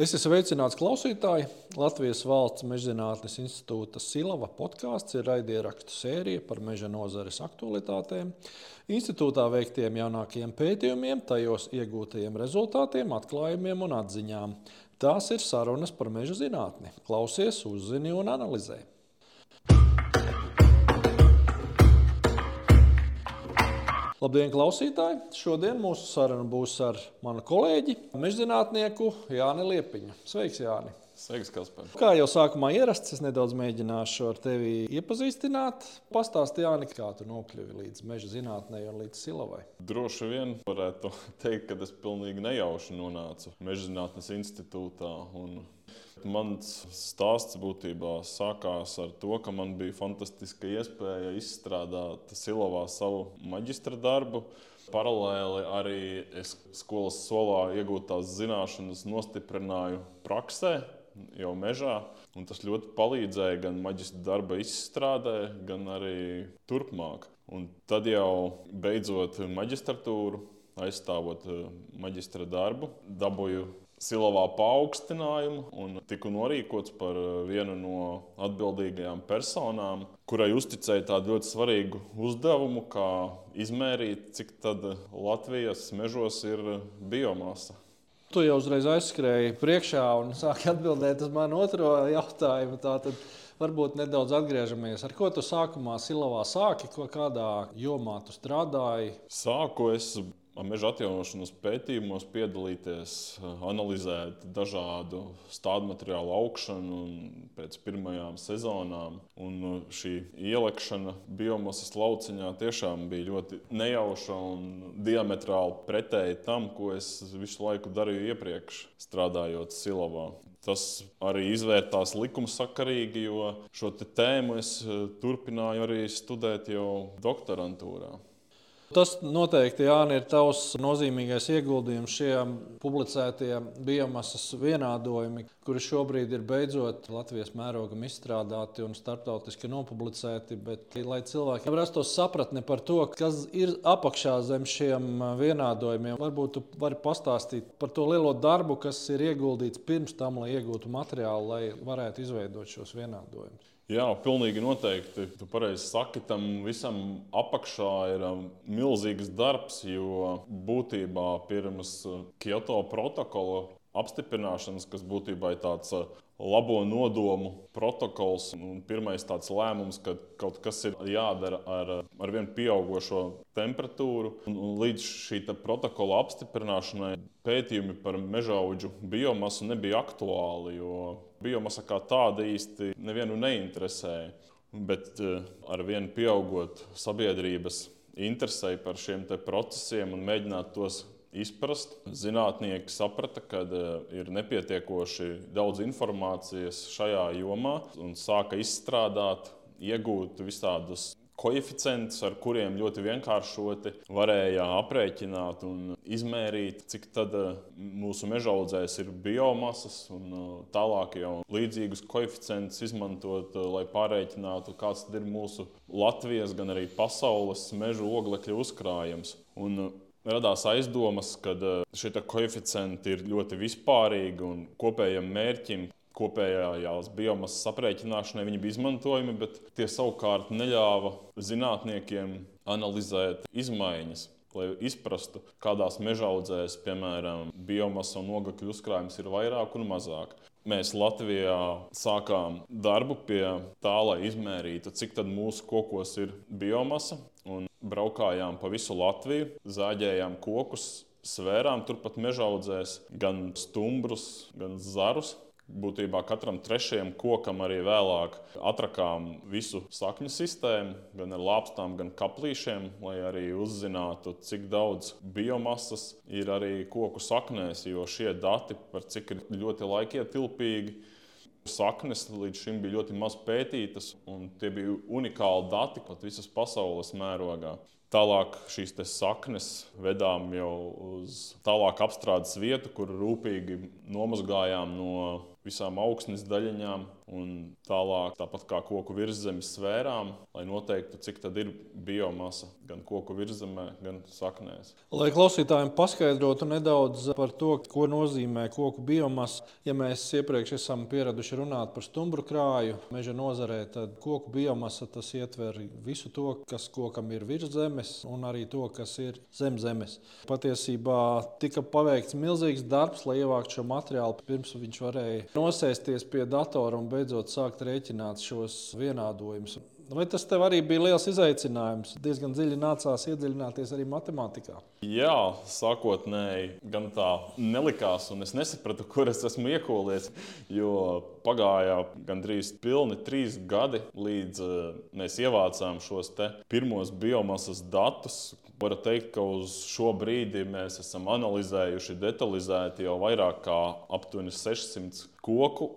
Esiet sveicināts klausītāji! Latvijas Valsts mežzinātnes institūta Silava podkāsts ir raidierakstu sērija par meža nozares aktualitātēm, institūtā veiktiem jaunākajiem pētījumiem, tajos iegūtajiem rezultātiem, atklājumiem un atziņām. Tās ir sarunas par meža zinātni. Klausies, uzzini un analizē! Labdien, klausītāji! Šodien mūsu saruna būs ar manu kolēģi, mežzinātnieku Jāni Liepiņu. Sveiks, Jāni! Sveiks, Kaspar. Kā jau sākumā ierasts, es nedaudz mēģināšu ar tevi iepazīstināt. Pastāsti, Jāni, kā tu nokļuvi līdz meža zinātnē un līdz silavai. Droši vien varētu teikt, ka es pilnīgi nejauši nonācu Meža zinātnes institūtā. Un Mans stāsts būtībā sākās ar to, ka man bija fantastiska iespēja izstrādāt Silovā savu maģistra darbu. Paralēli arī es skolas solā iegūtās zināšanas nostiprināju praksē, jau mežā. Tas ļoti palīdzēja gan maģistra darba izstrādē, gan arī turpmāk. Un tad jau beidzot maģistratūru, aizstāvot eh, maģistra darbu, dabūju Silovā paaugstinājumu un tiku norīkots par eh, vienu no atbildīgajām personām, kurai uzticēja tādu ļoti svarīgu uzdevumu, kā izmērīt, cik Latvijas mežos ir biomasa. Tu jau uzreiz aizskrēji priekšā un sāki atbildēt uz manu otro jautājumu. Tātad varbūt nedaudz atgriežamies. Ar ko tu sākumā Silavā sāki, ko kādā jomā tu strādāji? Sāku es meža atjaunošanas pētījumos piedalīties, analizēt dažādu stādu materiālu augšanu pēc pirmajām sezonām. Un šī ielekšana biomasas lauciņā tiešām bija ļoti nejauša un diametrāli pretēji tam, ko es visu laiku darīju iepriekš, strādājot Silavā. Tas arī izvērtās likumsakarīgi, jo šo tēmu es turpināju arī studēt jau doktorantūrā. Tas noteikti Jāni, ir tavs nozīmīgais ieguldījums šiem publicētajiem biomasas vienādojumiem, kuri šobrīd ir beidzot Latvijas mērogam izstrādāti un starptautiski nopublicēti. Bet, lai cilvēki rastos sapratni par to, kas ir apakšā zem šiem vienādojumiem, varbūt tu vari pastāstīt par to lielo darbu, kas ir ieguldīts pirms tam, lai iegūtu materiālu, lai varētu izveidot šos vienādojumus. Jā, pilnīgi noteikti. Tu pareizi saki, tam visam apakšā ir um, milzīgs darbs, jo būtībā pirms uh, Kyoto protokola apstiprināšanas, kas būtībā ir tāds uh, labo nodomu protokols un pirmais tāds lēmums, ka kaut kas ir jādara ar, uh, ar vien pieaugušo temperatūru. Un, un līdz šī protokola apstiprināšanai pētījumi par mežaudžu biomasu nebija aktuāli, jo biomasa kā tāda īsti nevienu neinteresēja. Bet uh, ar vienu pieaugot sabiedrības interesei par šiem procesiem un mēģināt tos izprast. Zinātnieki saprata, ka eh, ir nepietiekoši daudz informācijas šajā jomā un sāka izstrādāt, iegūt visādus koeficientus, ar kuriem ļoti vienkāršoti varēja aprēķināt un izmērīt, cik tad eh, mūsu mežaudzēs ir biomasas, un eh, tālāk jau līdzīgus koeficientus izmantot, lai pārreikinātu, kāds ir mūsu Latvijas, gan arī pasaules meža oglekļa uzkrājums. Un radās aizdomas, ka eh, šie koeficienti ir ļoti vispārīgi un kopējam mērķim. Kopējās biomasas aprēķināšanai viņi bija izmantojami, bet tie savukārt neļāva zinātniekiem analizēt izmaiņas lai izprastu, kādās mežaudzēs, piemēram, biomasa un ogļu uzkrājums ir vairāk un mazāk. Mēs Latvijā sākām darbu pie tā, lai izmērītu, cik mūsu kokos ir biomasa. Braukājām pa visu Latviju, zāģējām kokus, svērām turpat mežaudzēs gan stumbrus, gan zarus. Būtībā katram trešajam kokam arī vēlāk atrakām visu sakņu sistēmu, gan ar lāpstām, gan kaplīšiem, lai arī uzzinātu, cik daudz biomasas ir arī koku saknēs, jo šie dati par cik ir ļoti laikietilpīgi. Saknes līdz šim bija ļoti maz pētītas, un tie bija unikāli dati pat visas pasaules mērogā. Tālāk šīs saknes vedām jau uz tālāku apstrādes vietu, kur rūpīgi nomazgājām no visām augsnes daļiņām tālāk, tāpat kā koku virsmas sfērām, lai noteiktu, cik tad ir biomasa gan koku virzemē, gan saknēs. Lai klausītājiem paskaidrotu nedaudz par to, ko nozīmē koku biomasa, ja mēs iepriekš esam pieraduši runāt par stumbru krāju meža nozarē, tad koku biomasa tas ietver visu to, kas kokam ir virs zemes, un arī to, kas ir zem zemes. Patiesībā tika paveikts milzīgs darbs, lai ievāktu šo materiālu pirms viņš varēja nosēsties pie datora un beidzot sākt rēķināt šos vienādojumus. Vai tas tev arī bija liels izaicinājums? Diezgan dziļi nācās iedziļināties arī matemātikā. Jā, sākotnēji gan tā nelikās, un es nesapratu, kur es esmu iekūlies. Jo pagāja gandrīz pilni trīs gadi, līdz uh, mēs ievācām šos pirmos biomasas datus, Varu teikt, ka uz šo brīdi mēs esam analizējuši detalizēti jau vairāk kā aptuveni 600 koku.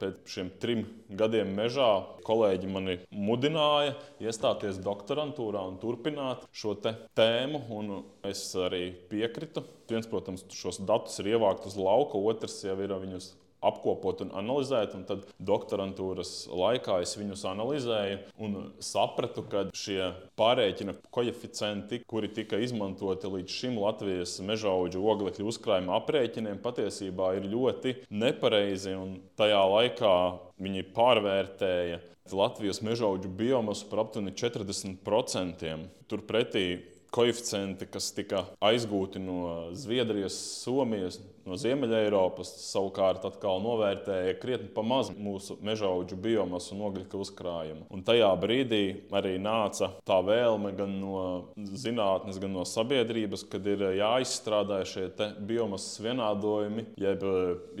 Pēc šiem trim gadiem mežā kolēģi mani mudināja iestāties doktorantūrā un turpināt šo tēmu. Es arī piekritu. Viens, protams, šos datus ir ievākt uz lauka, otrs jau ir viņus apkopot un analizēt. Un tad doktorantūras laikā es viņus analizēju un sapratu, ka šie pārreikina koeficienti, kuri tika izmantoti līdz šim Latvijas meža auga oglekļa uzkrājuma aprēķiniem, patiesībā ir ļoti nepareizi. Tajā laikā viņi pārvērtēja Latvijas meža auga biomasu par aptuveni 40%. Turpretī koeficienti, kas tika aizgūti no Zviedrijas, Somijas, no Ziemeļ-Eiropas savukārt atkal novērtēja krietni pa maz mūsu mežaudžu biomasu un ogļu uzkrājumu. Un tajā brīdī arī nāca tā vēlme gan no zinātnes, gan no sabiedrības, kad ir jāizstrādā šie biomasas vienādojumi, jeb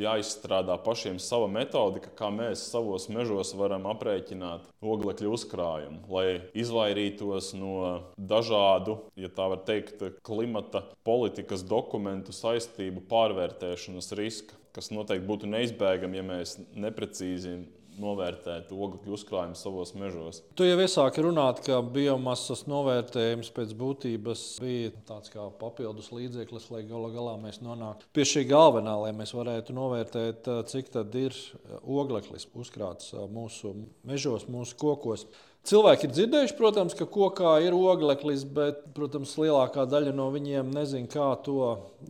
jāizstrādā pašiem sava metodika, kā mēs savos mežos varam aprēķināt oglekļa uzkrājumu, lai izvairītos no dažādu, ja tā var teikt, klimata politikas dokumentu saistību pārvērtēšanas riska, kas noteikti būtu neizbēgami, ja mēs neprecīzi novērtēt ogļu uzkrājumu savos mežos. Tu jau iesāki runāt, ka biomasas novērtējums pēc būtības bija tāds kā papildus līdzeklis, lai gala galā mēs nonāktu pie šī galvenā, lai mēs varētu novērtēt, cik tad ir ogleklis uzkrāts mūsu mežos, mūsu kokos. Cilvēki ir dzirdējuši, protams, ka kokā ir ogleklis, bet, protams, lielākā daļa no viņiem nezina, kā to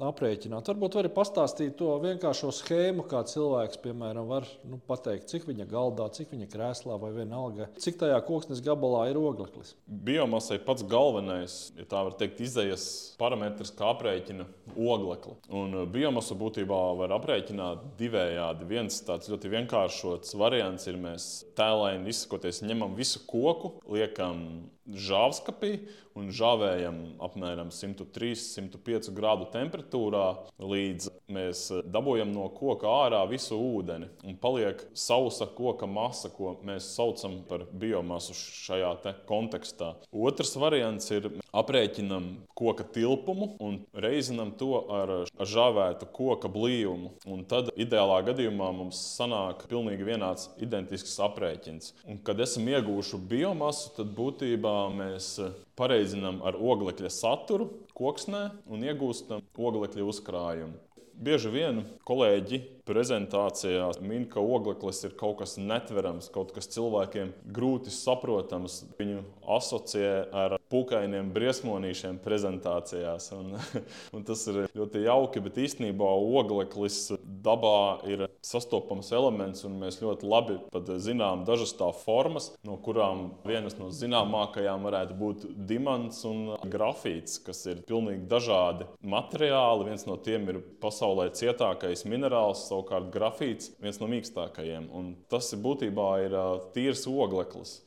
aprēķināt. Varbūt var pastāstīt to vienkāršo schēmu, kā cilvēks, piemēram, var nu, pateikt, cik viņa galdā, cik viņa krēslā vai vienalga, cik tajā koksnes gabalā ir ogleklis. Biomasai pats galvenais, ja tā var teikt, izējas parametrs, kā aprēķina oglekli. Un uh, biomasu būtībā var aprēķināt divējādi. Viens tāds ļoti vienkāršots variants ir mēs tēlēni izsakoties, ņemam visu koku koku, liekam žāvskapī un žāvējam apmēram 103-105 grādu temperatūrā, līdz mēs dabūjam no koka ārā visu ūdeni. Un paliek sausa koka masa, ko mēs saucam par biomasu šajā kontekstā. Otrs variants ir aprēķinam koka tilpumu un reizinam to ar, žāvētu koka blīvumu. Un tad ideālā gadījumā mums sanāk pilnīgi vienāds identisks aprēķins. Un, kad esam ieguvuši biomasu, tad būtībā mēs pareizinām ar oglekļa saturu koksnē un iegūstam oglekļa uzkrājumu. Bieži vien kolēģi prezentācijā min, ka ogleklis ir kaut kas netverams, kaut kas cilvēkiem grūti saprotams. Viņu asociē ar pūkainiem briesmonīšiem prezentācijās. Un, un tas ir ļoti jauki, bet īstenībā ogleklis dabā ir sastopams elements, un mēs ļoti labi zinām dažas tā formas, no kurām vienas no zināmākajām varētu būt dimants un grafīts, kas ir pilnīgi dažādi materiāli. Viens no tiem ir pasaulē cietākais minerāls, savukārt grafīts viens no mīkstākajiem. Un tas ir būtībā ir tīrs ogleklis.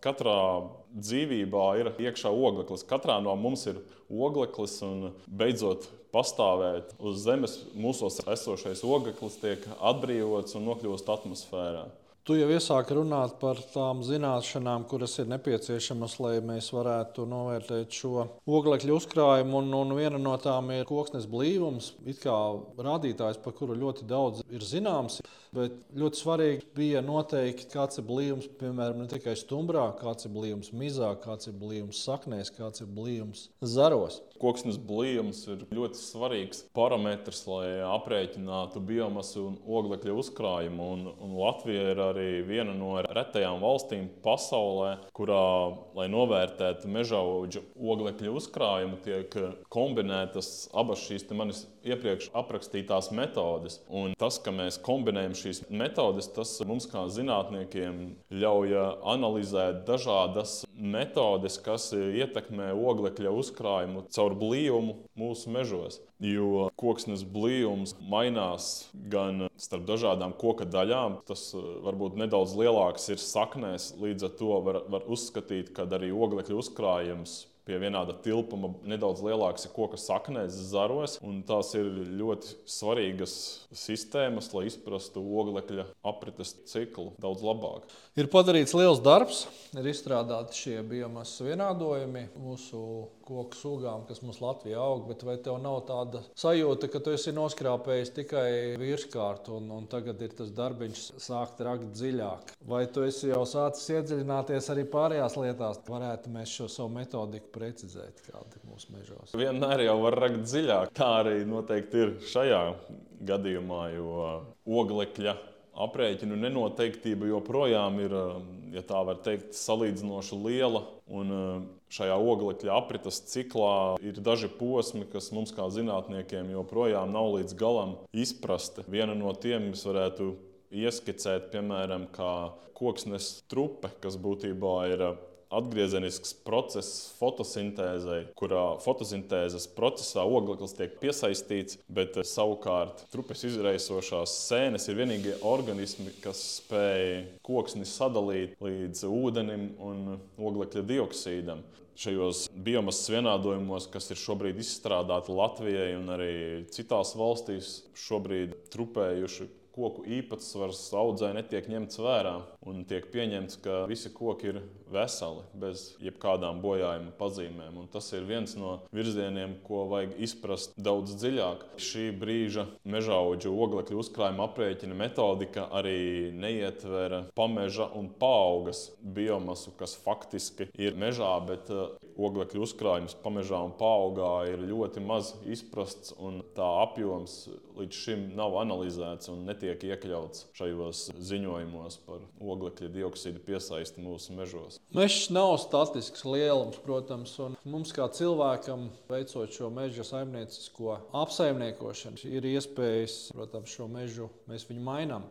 Katrā dzīvībā ir iekšā ogleklis. Katrā no mums ir ogleklis, un beidzot pastāvēt uz Zemes, mūsos esošais ogleklis tiek atbrīvots un nokļūst atmosfērā. Tu jau iesāki runāt par tām zināšanām, kuras ir nepieciešamas, lai mēs varētu novērtēt šo oglekļa uzkrājumu. Un, un viena no tām ir koksnes blīvums, kā rādītājs, par kuru ļoti daudz ir zināms. Bet ļoti svarīgi bija noteikt, kāds ir blīvums, piemēram, ne tikai stumbrā, kāds ir blīvums mizā, kāds ir blīvums saknēs, kāds ir blīvums zaros. Koksnes blīvums ir ļoti svarīgs parametrs, lai aprēķinātu biomasu un oglekļa uzkrājumu. Un, un Latvija ir arī viena no retajām valstīm pasaulē, kurā, lai novērtētu meža auga oglekļa uzkrājumu, tiek kombinētas abas šīs manis iepriekš aprakstītās metodes. Un tas, ka mēs kombinējam šīs metodes, tas mums kā zinātniekiem ļauj analizēt dažādas metodes, kas ietekmē oglekļa uzkrājumu caur blīvumu mūsu mežos. Jo koksnes blīvums mainās gan starp dažādām koka daļām. Tas varbūt nedaudz lielāks ir saknēs, līdz ar to var, var uzskatīt, ka arī oglekļa uzkrājums pie vienāda tilpuma nedaudz lielāks ir koka saknēs, zaros. Tās ir ļoti svarīgas sistēmas, lai izprastu oglekļa aprites ciklu daudz labāk. Ir padarīts liels darbs, ir izstrādāti šie biomasas vienādojumi mūsu koku sugām, kas mums Latvijā aug. Bet vai tev nav tāda sajūta, ka tu esi noskrāpējis tikai virskārtu un, un tagad ir tas darbiņš sākt rakt dziļāk? Vai tu esi jau sācis iedziļināties arī pārējās lietās? Varētu mēs šo savu metodiku precizēt, kāda ir mūsu mežos. Vienmēr jau var rakt dziļāk. Tā arī noteikti ir šajā gadījumā, jo oglekļa aprēķinu nenoteiktība joprojām ir, ja tā var teikt, salīdzinoši liela. Un šajā oglekļa aprites ciklā ir daži posmi, kas mums kā zinātniekiem joprojām nav līdz galam izprasti. Viena no tiem mēs varētu ieskicēt, piemēram, koksnes trupe, kas būtībā ir atgriezenisks process fotosintēzei, kurā fotosintēzes procesā ogleklis tiek piesaistīts, bet eh, savukārt trupes izraisošās sēnes ir vienīgie organismi, kas spēj koksni sadalīt līdz ūdenim un oglekļa dioksīdam. Šajos biomasas vienādojumos, kas ir šobrīd izstrādāti Latvijai un arī citās valstīs, šobrīd trupējuši koku īpatsvars audzē netiek ņemts vērā. Un tiek pieņemts, ka visi koki ir veseli, bez jebkādām bojājuma pazīmēm. Un tas ir viens no virzieniem, ko vajag izprast daudz dziļāk. Šī brīža meža auga oglekļa uzkrājuma aprēķina metodika arī neietver pameža un paaugas biomasu, kas faktiski ir mežā, bet oglekļa uzkrājums pamežā un paaugā ir ļoti maz izprasts, un tā apjoms līdz šim nav analizēts un netiek iekļauts šajos ziņojumos par oglekļa dioksīda piesaisti mūsu mežos. Mežs nav statisks lielums, protams, un mums kā cilvēkam, veicot šo meža saimniecisko apsaimniekošanu, ir iespējas, protams, šo mežu mēs viņu mainām.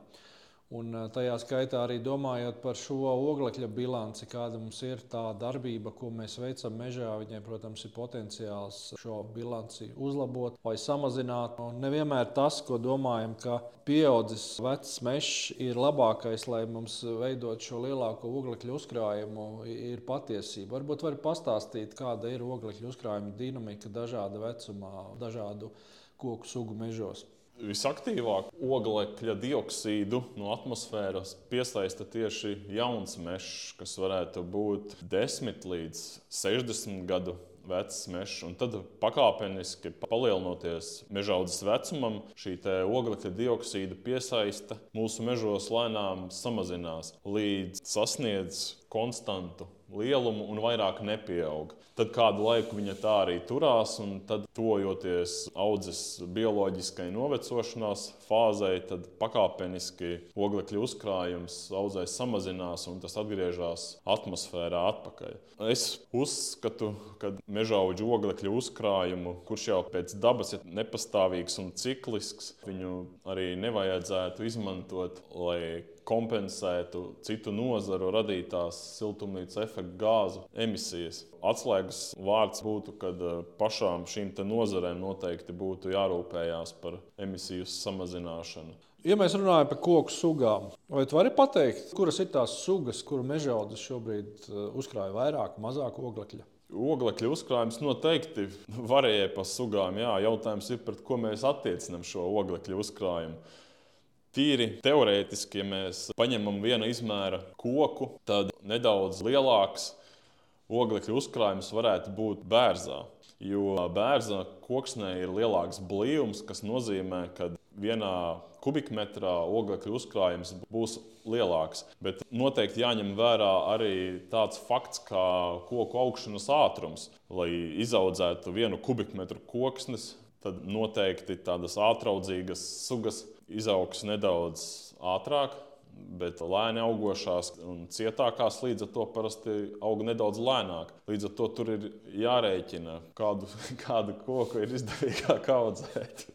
Un tajā skaitā arī domājot par šo oglekļa bilanci, kāda mums ir tā darbība, ko mēs veicam mežā. Viņai, protams, ir potenciāls šo bilanci uzlabot vai samazināt. Un nevienmēr tas, ko domājam, ka pieaudzis vecs mežs ir labākais, lai mums veidot šo lielāko oglekļa uzkrājumu, ir patiesība. Varbūt var pastāstīt, kāda ir oglekļa uzkrājuma dinamika dažāda vecumā, dažādu koku sugu mežos. Visaktīvāk oglekļa dioksīdu no atmosfēras piesaista tieši jauns mežs, kas varētu būt 10 līdz 60 gadu vecs mežs. Un tad pakāpeniski palielinoties meža audzes vecumam, šī oglekļa dioksīda piesaiste mūsu mežos lēnām samazinās līdz sasniedz konstantu lielumu un vairāk nepieaug. Tad kādu laiku viņa tā arī turās, un tad, tojoties audzes bioloģiskai novecošanās fāzei, tad pakāpeniski oglekļa uzkrājums audzē samazinās un tas atgriežas atmosfērā atpakaļ. Es uzskatu, ka meža auga oglekļa uzkrājumu, kurš jau pēc dabas ir nepastāvīgs un ciklisks, viņu arī nevajadzētu izmantot, lai kompensētu citu nozaru radītās siltumnīca efekta gāzu emisijas. Atslēgas vārds būtu, ka eh, pašām šīm nozarēm noteikti būtu jārūpējās par emisiju samazināšanu. Ja mēs runājam par koku sugām, vai jūs varat pateikt, kuras ir tās sugas, kuru mežaudis šobrīd eh, uzkrāja vairāk, mazāk oglekļa? Oglekļa uzkrājums noteikti varēja pa sugām. Jā, jautājums ir, pret ko mēs attiecinām šo oglekļa uzkrājumu. Tīri teorētiski, ja mēs paņemam viena izmēra koku, tad nedaudz lielāks oglekļa uzkrājums varētu būt bērzā. Jo bērza koksnē ir lielāks blīvums, kas nozīmē, ka vienā kubikmetrā oglekļa uzkrājums būs lielāks. Bet noteikti jāņem vērā arī tāds fakts, kā koku augšanas ātrums. Lai izaudzētu vienu kubikmetru koksnes, tad noteikti tādas ātraudzīgas sugas izaugs nedaudz ātrāk bet lēni augošās un cietākās līdz ar to parasti aug nedaudz lēnāk. Līdz ar to tur ir jārēķina, kādu, kādu koku ir izdevīgāk audzēt.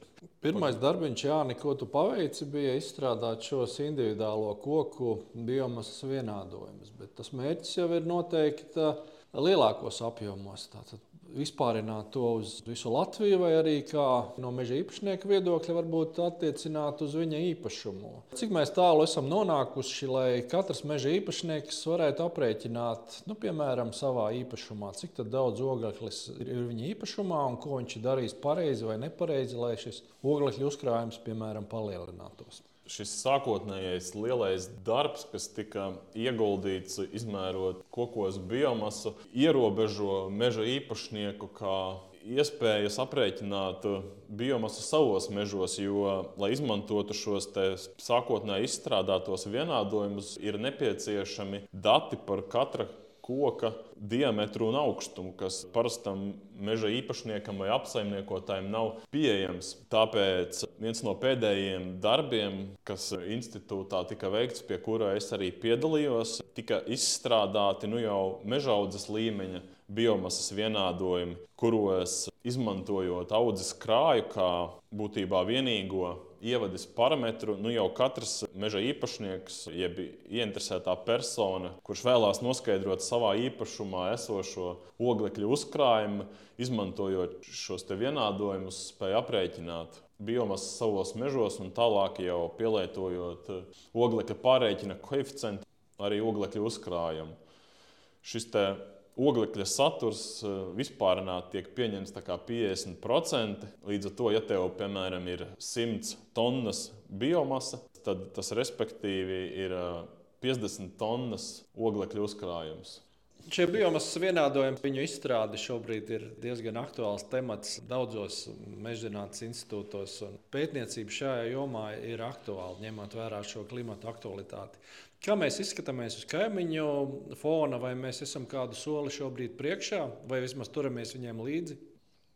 Pirmais darbiņš, Jāni, ko tu paveici, bija izstrādāt šos individuālo koku biomasas vienādojumus. Bet tas mērķis jau ir noteikti lielākos apjomos. Tātad vispārināt to uz visu Latviju, vai arī no meža īpašnieka viedokļa varbūt attiecināt uz viņa īpašumu. Cik tālu esam nonākuši, lai katrs meža īpašnieks varētu aprēķināt, nu, piemēram, savā īpašumā, cik daudz ogleklis ir viņa īpašumā un ko viņš ir darījis pareizi vai nepareizi, lai šis oglekļa uzkrājums, piemēram, palielinātos šis sākotnējais lielais darbs, kas tika ieguldīts izmērot kokos biomasu, ierobežo meža īpašnieku kā iespējas aprēķināt biomasu savos mežos, jo, lai izmantotu šos sākotnēji izstrādātos vienādojumus, ir nepieciešami dati par katra koka diametru un augstumu, kas parastam meža īpašniekam vai apsaimniekotājiem nav pieejams. Tāpēc viens no pēdējiem darbiem, kas institūtā tika veikts, pie kura es arī piedalījos, tika izstrādāti nu jau mežaudzes līmeņa biomasas vienādojumi, kuros izmantojot audzes krāju kā būtībā vienīgo ievades parametru, nu jau katrs meža īpašnieks, jeb ieinteresētā persona, kurš vēlās noskaidrot savā īpašumā esošo oglekļa uzkrājumu, izmantojot šos vienādojumus, spēja aprēķināt biomasu savos mežos un tālāk jau pielietojot oglekļa pārreķina koeficientu, arī oglekļa uzkrājumu. Šis oglekļa saturs eh, vispār tiek pieņemts 50%. Līdz ar to, ja tev, piemēram, ir 100 tonnas biomasa, tad tas respektīvi ir 50 eh, tonnas oglekļa uzkrājums. Šie biomasas vienādojumi, viņu izstrāde šobrīd ir diezgan aktuāls temats daudzos mežģinātnes institūtos. Pētniecība šajā jomā ir aktuāla, ņemot vērā šo klimatu aktualitāti. Kā mēs izskatāmies uz kaimiņu fona, vai mēs esam kādu soli šobrīd priekšā, vai vismaz turamies viņiem līdzi?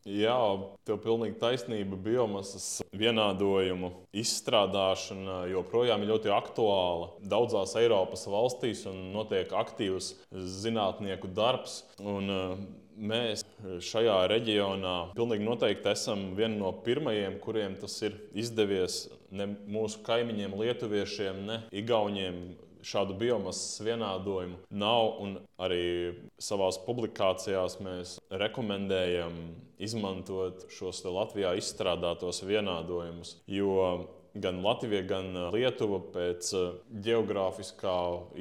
Jā, tev pilnīgi taisnība. Biomasas vienādojumu izstrādāšana joprojām ir ļoti aktuāla. Daudzās Eiropas valstīs notiek aktīvs zinātnieku darbs. Un, uh, mēs šajā reģionā pilnīgi noteikti esam vieni no pirmajiem, kuriem tas ir izdevies. Ne mūsu kaimiņiem, lietuviešiem, ne igauniem, šādu biomasas vienādojumu nav. Arī savā publikācijās mēs rekomendējam izmantot šos Latvijā izstrādātos vienādojumus. Jo gan Latvija, gan Lietuva pēc geogrāfiskā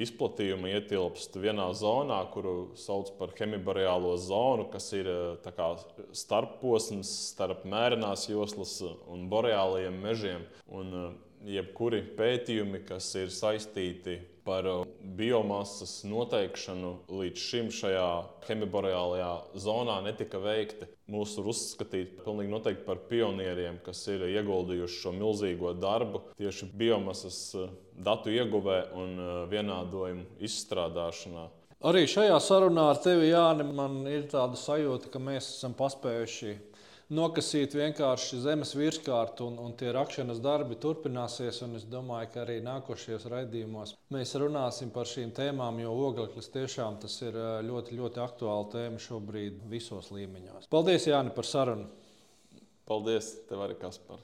izplatījuma ietilpst vienā zonā, kuru sauc par hemiboreālo zonu, kas ir starposms starp mērenās joslas un boreālajiem mežiem. Un jebkuri pētījumi, kas ir saistīti par uh, biomasas noteikšanu, līdz šim šajā hemiboreālajā zonā netika veikti. Mūsu ir uzskatīti pilnīgi noteikti par pionieriem, kas ir ieguldījuši šo milzīgo darbu tieši biomasas uh, datu ieguvē un uh, vienādojumu izstrādāšanā. Arī šajā sarunā ar tevi, Jāni, man ir tāda sajūta, ka mēs esam paspējuši nokasīt vienkārši zemes virskārtu, un, un tie rakšanas darbi turpināsies. Es domāju, ka arī nākošajos raidījumos mēs runāsim par šīm tēmām, jo ogleklis tiešām ir ļoti, ļoti aktuāla tēma šobrīd visos līmeņos. Paldies, Jāni, par sarunu! Paldies, tev arī, Kaspar!